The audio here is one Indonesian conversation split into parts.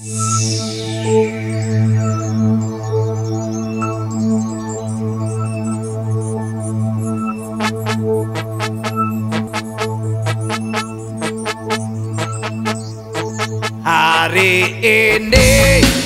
Hari ini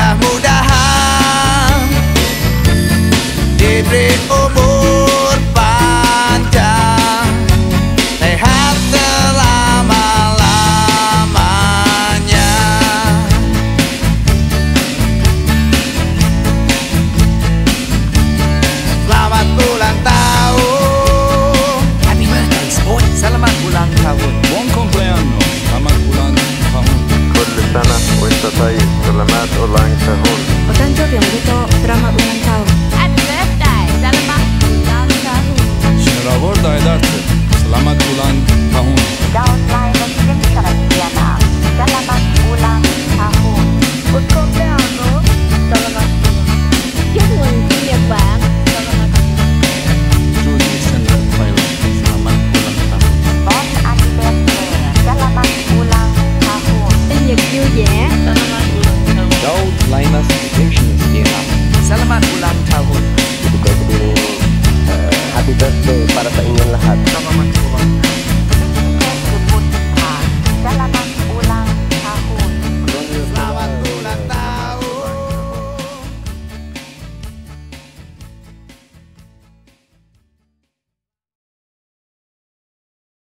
Mudah-mudahan diberi umur panjang Sehat selama-lamanya. Selamat ulang tahun. Happy birthday boy. Selamat ulang tahun. Bon compleanno Selamat ulang tahun. Kurdistanah Saiz, Tullamäed, Ulang, Sehul. O of Diamonito, Drama